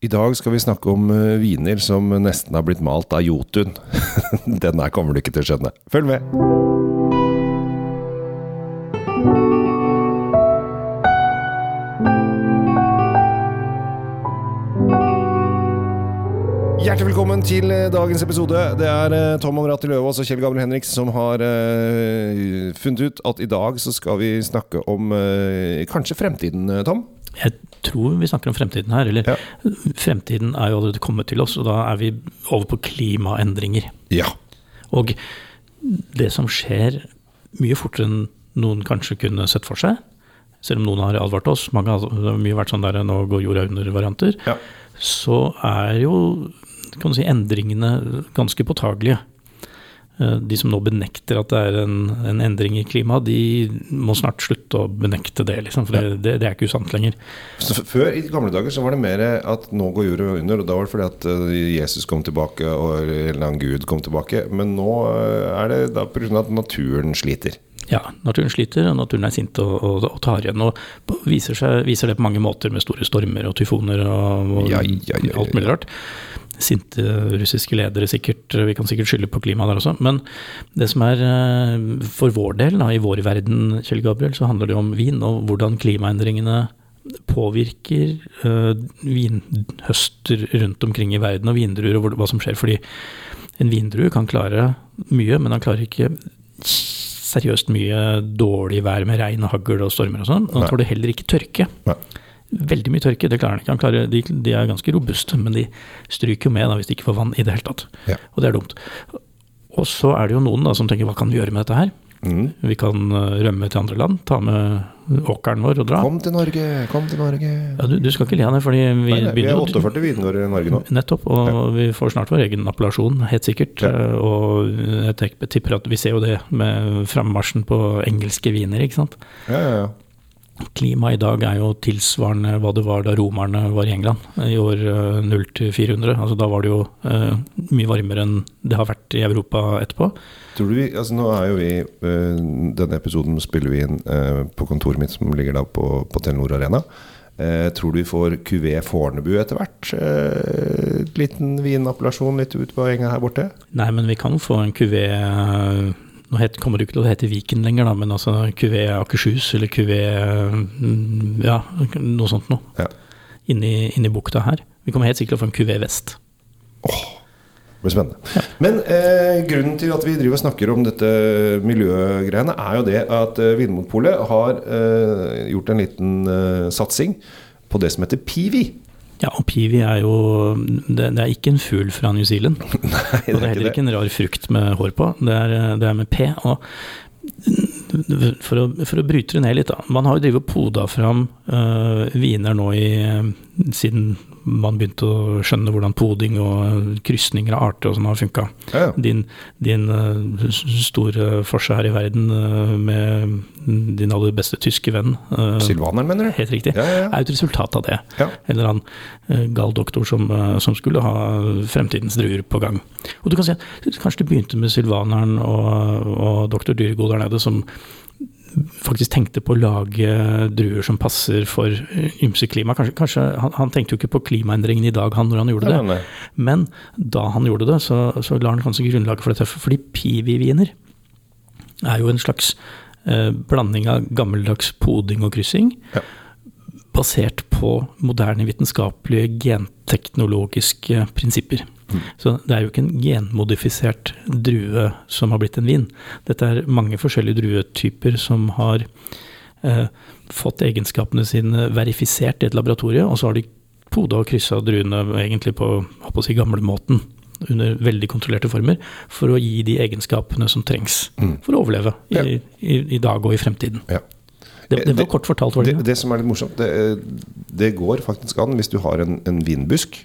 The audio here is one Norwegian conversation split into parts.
I dag skal vi snakke om eh, viner som nesten har blitt malt av Jotun. Den her kommer du ikke til å skjønne. Følg med! Hjertelig velkommen til eh, dagens episode. Det er eh, Tom Omrati Løvaas og Kjell Gabriel Henriks som har funnet ut at i dag så skal vi snakke om kanskje fremtiden, Tom? Jeg tror vi snakker om fremtiden her. Eller Ja. fremtiden er jo allerede kommet til oss, og da er vi over på klimaendringer. Ja. Og det som skjer mye fortere enn noen kanskje kunne sett for seg, selv om noen har advart oss, mange har mye vært sånn der nå går jorda under-varianter, Ja. så er jo kan du si, endringene ganske påtagelige. Eh, De som nå benekter at det er en, en endring i klimaet, de må snart slutte å benekte det, liksom, for det, det, det er ikke usant lenger. Før, i gamle dager, så var det mer at nå går jorda under, og da var det fordi at eh, Jesus kom tilbake, og en eller annen gud kom tilbake. Men nå eh, er det da pga. at naturen sliter. Ja, naturen sliter, og naturen er sint og, og, og tar igjen. Og viser, seg, viser det på mange måter med store stormer og tyfoner og, og Ja, ja, ja, alt mulig rart. Sinte russiske ledere sikkert, vi kan sikkert skylde på klimaet der også. Men det som er eh, for vår del, da, i vår verden, Kjell Gabriel, så handler det om vin og hvordan klimaendringene påvirker uh, vinhøster rundt omkring i verden og vindruer og hva som skjer. Fordi en vindrue kan klare mye, men han klarer ikke seriøst mye dårlig vær med regn og hagl og stormer og sånn. Og han tåler heller ikke tørke. Nei. Veldig mye tørke, det klarer han ikke. Han klarer, de, de er ganske robuste, men de stryker jo med da, hvis de ikke får vann i det hele tatt. Ja. Og det er dumt. Og så er det jo noen da som tenker hva kan vi gjøre med dette her? Mm. Vi kan eh, rømme til andre land, ta med åkeren vår og dra. Kom til Norge, kom til Norge. Ja, du, du skal ikke le av det, fordi vi, Nei, nei, vi er 48 viner i Norge nå. Nettopp, og vi får snart vår egen appellasjon, helt sikkert. Ja. eh, Og jeg tenker- tipper at vi ser jo det med frammarsjen på engelske viner, ikke sant. Ja, ja, ja. Klimaet i dag er jo tilsvarende hva det var da romerne var i England, i år eh, 0 til 400. Altså da var det jo eh, mye varmere enn det har vært i Europa etterpå. Tror du vi, altså Nå er jo vi eh, Denne episoden spiller vi inn eh, på kontoret mitt, som ligger da på, på Telenor Arena. Eh, tror du vi får QV Fornebu etter hvert? Eh, liten vinappellasjon litt ut på enga her borte? Nei, men vi kan få en kuvé Nå het, kommer det ikke til å hete Viken lenger, da, men altså QV Akershus eller kuvé mm, Ja, noe sånt noe. Ja. Inni, inni bukta her. Vi kommer helt sikkert til å få en QV Vest. Det blir spennende. Men eh, grunnen til at vi driver og snakker om dette miljøgreiene, er jo det at eh, Vinmonopolet har eh, gjort en liten eh, satsing på det som heter Pivi. Ja, og piwi er jo det, det er ikke en fugl fra New Zealand. Nei, og det er heller ikke en rar frukt med hår på. Det er, det er med P. Og for å, for å bryte det ned litt, da. Man har jo drevet poda fram uh, viner nå i siden man begynte å skjønne hvordan poding og krysninger av arter og sånn har funka. Ja, ja. Din, din uh, store forse her i verden uh, med din aller beste tyske venn uh, Sylvaneren, mener du? Helt riktig. Ja. Er et resultat av det. En eller annen eh, gal doktor som, eh, som skulle ha fremtidens druer på gang. Og du kan si at kanskje det begynte med sylvaneren og, og doktor Dyrgod der nede, som faktisk tenkte på å lage druer som passer for eh, ymse klima. Kanskje, kanskje han, han tenkte jo ikke på klimaendringene i dag, han, når han gjorde det. Nei, Men da han gjorde det, så, så la han kanskje grunnlaget for dette. Fordi piwi-viner er jo en slags eh, blanding av gammeldags poding og kryssing. Ja. Basert på moderne vitenskapelige genteknologiske prinsipper. Så det er jo ikke en genmodifisert drue som har blitt en vin. Dette er mange forskjellige druetyper som har eh, fått egenskapene sine verifisert i et laboratorie, og så har de poda og kryssa druene egentlig på, på si, gamlemåten. Under veldig kontrollerte former, for å gi de egenskapene som trengs for å overleve i, Ja. i, i dag og i fremtiden. Ja. Det, det var kort fortalt var Det, det. det som er litt morsomt, det, går faktisk an hvis du har en, en vinbusk.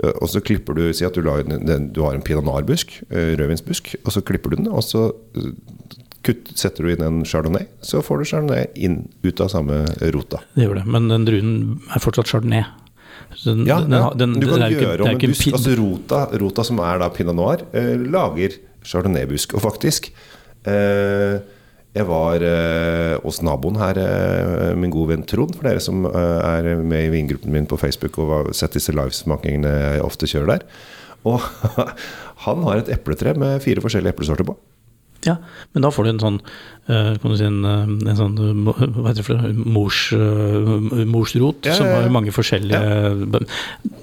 Og så klipper du Si at du, lar, du har en pinanarbusk, rødvinsbusk, og så klipper du den, og så kutt, setter du inn en chardonnay. Så får du chardonnay inn ut av samme rota. Det gjør det. Men den druen er fortsatt chardonnay. Den, Ja, den, den, du kan ikke- gjøre om en busk. Altså rota, rota som er da pinot noir, eh, lager chardonnay-busk. Og faktisk eh, Jeg var eh, hos naboen her, eh, min gode venn Trond, for dere som eh, er med i vingruppen min på Facebook og har sett disse livesmakingene jeg ofte kjører der. Og han har et epletre med fire forskjellige eplesorter på. Ja, men da får du en sånn eh, kan du si en, eh, en sånn hva heter det for? Mors, eh, morsrot, Ja, som ja, som har mange forskjellige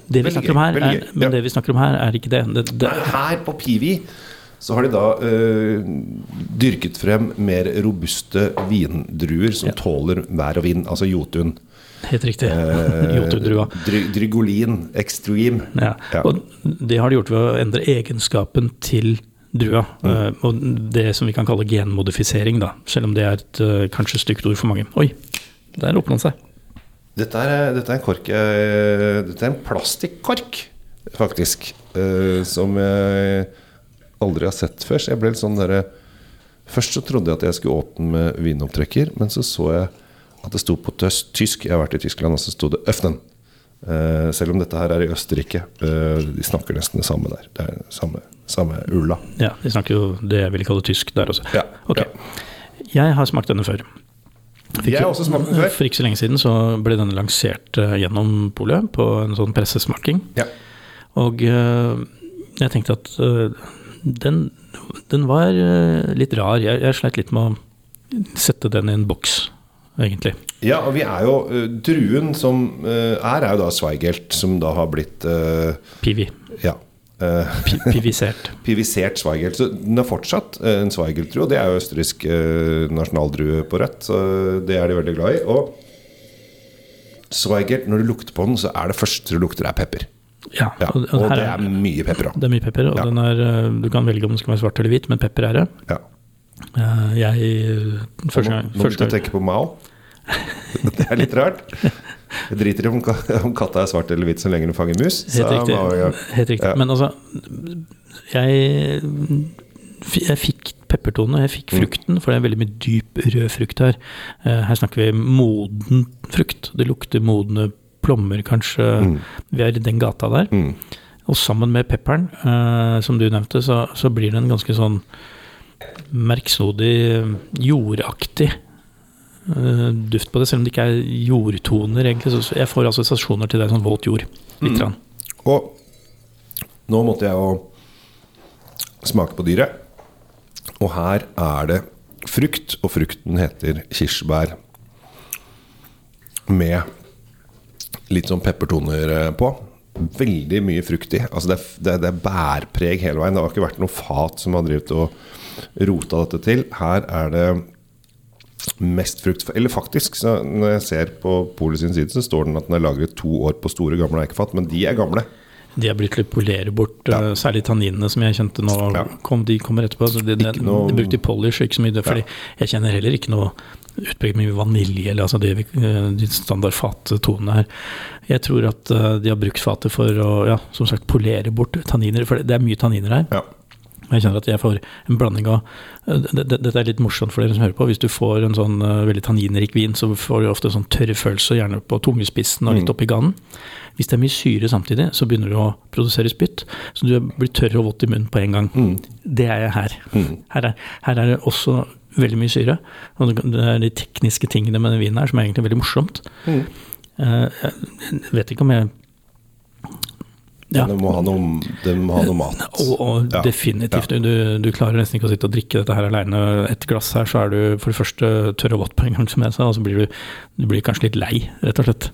Det vi Veldig her, er, men ja. det vi snakker om her, er ikke det. det, det Her på Pivi så har de da eh, dyrket frem mer robuste vindruer som tåler vær og vind, altså Jotun. helt riktig. Eh, Jotundrua. Dry, Drygolin Extreme. Ja. Ja. Og det har de gjort ved å endre egenskapen til drua. Mm. Uh, og det som vi kan kalle genmodifisering, da. Selv om det er et uh, kanskje stygt ord for mange. Oi, der åpna den seg. Dette er, dette er en kork uh, Dette er en plastikkork, faktisk. som jeg aldri har sett før. Så jeg ble litt sånn derre Først så trodde jeg at jeg skulle åpne med vinopptrekker, men så så jeg at det sto på tøst, tysk. Jeg har vært i Tyskland, og så sto det 'Øfnen'. Uh, selv om dette her er i Østerrike. Uh, de snakker nesten det samme der. Det er samme, samme ulla. Ja, de snakker jo det jeg ville kalle tysk der også. Ja, Ok. ja. Jeg har smakt denne før. Fikk, Jeg har også smakt den før. For ikke så lenge siden så ble denne lansert eh, gjennom polet på en sånn pressesmaking. Ja. Og eh, jeg tenkte at eh, den, den var eh, litt rar. Jeg, jeg sleit litt med å sette den i en boks, egentlig. Ja, og vi er jo eh, Druen som eh, er, er jo da Zweigelt, som da har blitt uh, Pivi. Ja. Uh, Pivisert. Pivisert Zweigelt. Så den er fortsatt en Zweigelt-drue, og det er jo østerriksk nasjonaldrue på rødt. Så det er de veldig glad i. Og Zweigelt, når du lukter på den, så er det første du lukter, er pepper. Ja, Ja, og, og det er mye pepper Da. det er mye pepper, og Ja. den er, eh, du kan velge om den skal være svart eller hvit, men pepper er det. Ja. Eh, Jeg Nå, Første nå gang, begynte første jeg å tenke på Mao. Det er litt rart. Jeg driter i om, om katta er svart eller hvit så lenge den fanger mus. Helt riktig. Mao. Helt riktig. Men altså jeg, jeg fikk peppertone, jeg fikk frukten, for det er veldig mye dyp rød frukt her. Eh, Her snakker vi moden frukt. Det lukter modne plommer, kanskje. Vi er i den gata der. Mm. Og sammen med pepperen, eh, som du nevnte, så, så blir det en ganske sånn merksnodig, jordaktig eh, duft på det, selv om det ikke er jordtoner, egentlig. Så så jeg får assosiasjoner til det, sånn våt jord. Litt. Mm. Og nå måtte jeg jo smake på dyret. Og her er det frukt, og frukten heter kirsebær med litt sånn peppertoner eh, på. Veldig mye frukt i. Altså det, det, det er bærpreg hele veien. Det har ikke vært noe fat som har drevet og rota dette til. Her er det mest frukt Eller faktisk, når jeg ser på Polet sin side, så står den at den er lagret to år på store, gamle eikefat. Men de er gamle. De har blitt litt polere bort, Ja. eh, særlig tanninene som jeg kjente nå. Ja. Kom, de kommer etterpå. Så de, de, noe- de brukte polish, ikke så mye. fordi Fordi jeg kjenner heller ikke noe utpreget mye vanilje, eller altså det vi, eh, de standard fattonene her. Jeg tror at eh, de har brukt fatet for å, ja, som sagt, polere bort tanniner. For det, det er mye tanniner her. Ja. Jeg kjenner at jeg får en blanding av det- det- Dette er litt morsomt for dere som hører på. Hvis du får en sånn eh, veldig tanninrik vin, så får du ofte en sånn tørrfølelse, gjerne på tungespissen og Mm. litt oppi ganen. Hvis det er mye syre samtidig, så begynner du å produsere spytt. Så du blir tørr og vått i munnen på en gang. Mm. Det er jeg her. Her er, her er det også veldig mye syre. Og det er de tekniske tingene med den vinen her som er egentlig veldig morsomt. Mm. Eh, Jeg vet ikke om jeg Ja. Den må ha noe, det må ha noe mat. Og, og Ja. definitivt. Du, du klarer nesten ikke å sitte og drikke dette her aleine. Et glass her, så er du for det første tørr og vått på en gang, som jeg sa, og så blir du, du blir kanskje litt lei, rett og slett.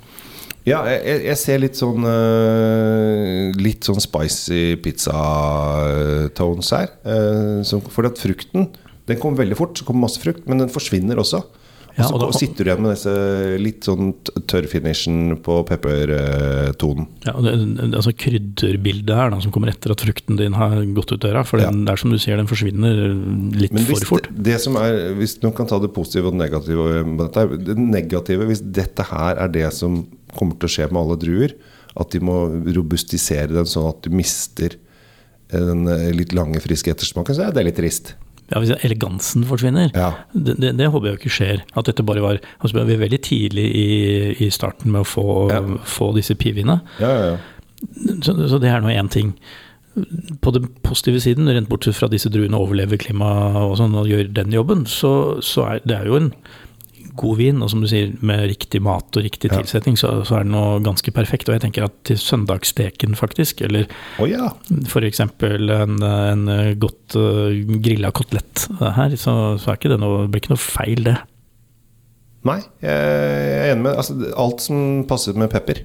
Ja, jeg, jeg- ser litt sånn uh, Litt sånn spicy pizza-tones her. Uh, som, for at frukten Den kommer veldig fort, så kommer masse frukt, men den forsvinner også. Og så da- sitter du igjen med disse litt sånn tørrfinishen på peppertonen. Ja, det, altså Krydderbildet her da, som kommer etter at frukten din har gått ut døra. For den, det er som du sier, den forsvinner litt Men hvis for fort. det, det som er Hvis man kan ta det positive og det negative Det negative, hvis dette her er det som kommer til å skje med alle druer, at de må robustisere den sånn at du mister den eh, litt lange, friske ettersmaken, så er det litt trist. Ja, Hvis elegansen forsvinner. Ja. Det, det, det håper jeg ikke skjer. At dette bare var altså, Vi er veldig tidlig i, i starten med å få, Ja. få disse piviene. Ja, ja, ja. Så, så det er nå én ting. på den positive siden, rent bortsett fra disse druene overlever klima og sånn og gjør den jobben, så, så er det er jo en god vin, og som du sier, med riktig mat og riktig Ja. tilsetting, så, så er det noe ganske perfekt. Og jeg tenker at til søndagssteken, faktisk, eller oh, ja. f.eks. en, en godt uh, grilla kotelett her, så, så er ikke det noe, blir ikke noe feil, det. Nei, jeg er enig med altså, Alt som passer med pepper.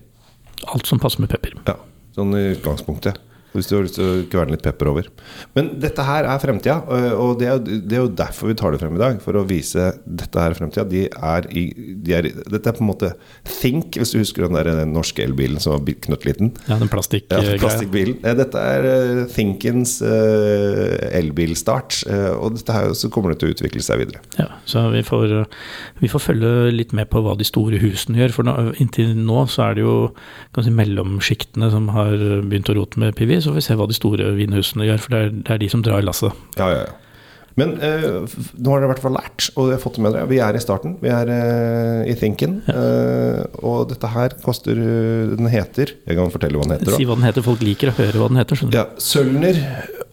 Alt som passer med pepper. Ja, sånn i utgangspunktet. Hvis du har lyst til å kverne litt pepper over. Men dette her er fremtida, og- det er, det er jo derfor vi tar det frem i dag. For å vise dette her er fremtida. De er i, de er, dette er på en måte Think, hvis du husker den der den norske elbilen som var knøttliten. Ja, den Ja, plastikkgreia. plastikkbilen. Eh, Dette er eh, Thinkens eh, elbilstart. eh, og dette her så kommer det til å utvikle seg videre. Ja, så vi får, vi får følge litt med på hva de store husene gjør. For nå, inntil nå så er det jo kan si, mellomsjiktene som har begynt å rote med Så får vi se hva de store vinhusene gjør, for det er, det er de som drar lasset. Ja, ja, ja. Men eh, nå har dere i hvert fall lært, og dere har fått det med dere. Vi er i starten. Vi er eh, i Thinken. eh, og dette her koster Den heter Jeg kan fortelle hva den heter. Si hva den heter, folk liker å høre hva den heter. Ja, Sølner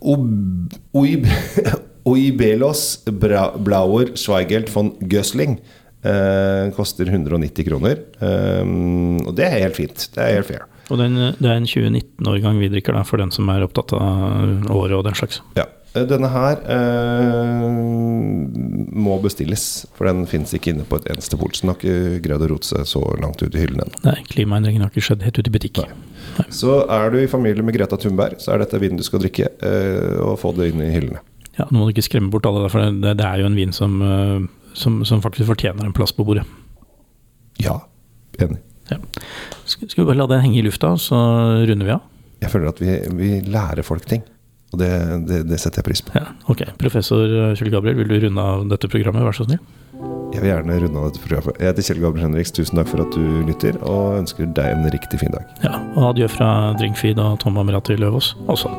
Ob- Oib Oibelos Bra Blauer Schweigelt von Gösling. eh, koster 190 kroner. Eh, og det er helt fint. Det er helt fair. Og den, det er en 2019-årgang vi drikker, da, for den som er opptatt av året og den slags. Ja. Eh, Denne her eh, må bestilles, for den fins ikke inne på et eneste pol. Så den har ikke greid å rote seg så langt ut i hyllen ennå. Nei, klimaendringene har ikke skjedd helt ut i butikk. Nei. Så er du i familie med Greta Thunberg, så er dette vinen du skal drikke, eh, og få det inn i hyllene. Ja, Nå må du ikke skremme bort alle, for det, det er jo en vin som, eh, som, som faktisk fortjener en plass på bordet. Ja, enig. Ja. Skal vi bare la den henge i lufta, så runder vi av? Jeg føler at vi, vi lærer folk ting, og det, det, det setter jeg pris på. Ja, ok. Professor Kjell Gabriel, vil du runde av dette programmet, vær så snill? Jeg vil gjerne runde av dette programmet. Jeg heter Kjell Gabriel Henriks, tusen takk for at du lytter, og ønsker deg en riktig fin dag. Ja, og adjø fra Drinkfeed og Tom Amerati Løvaas også.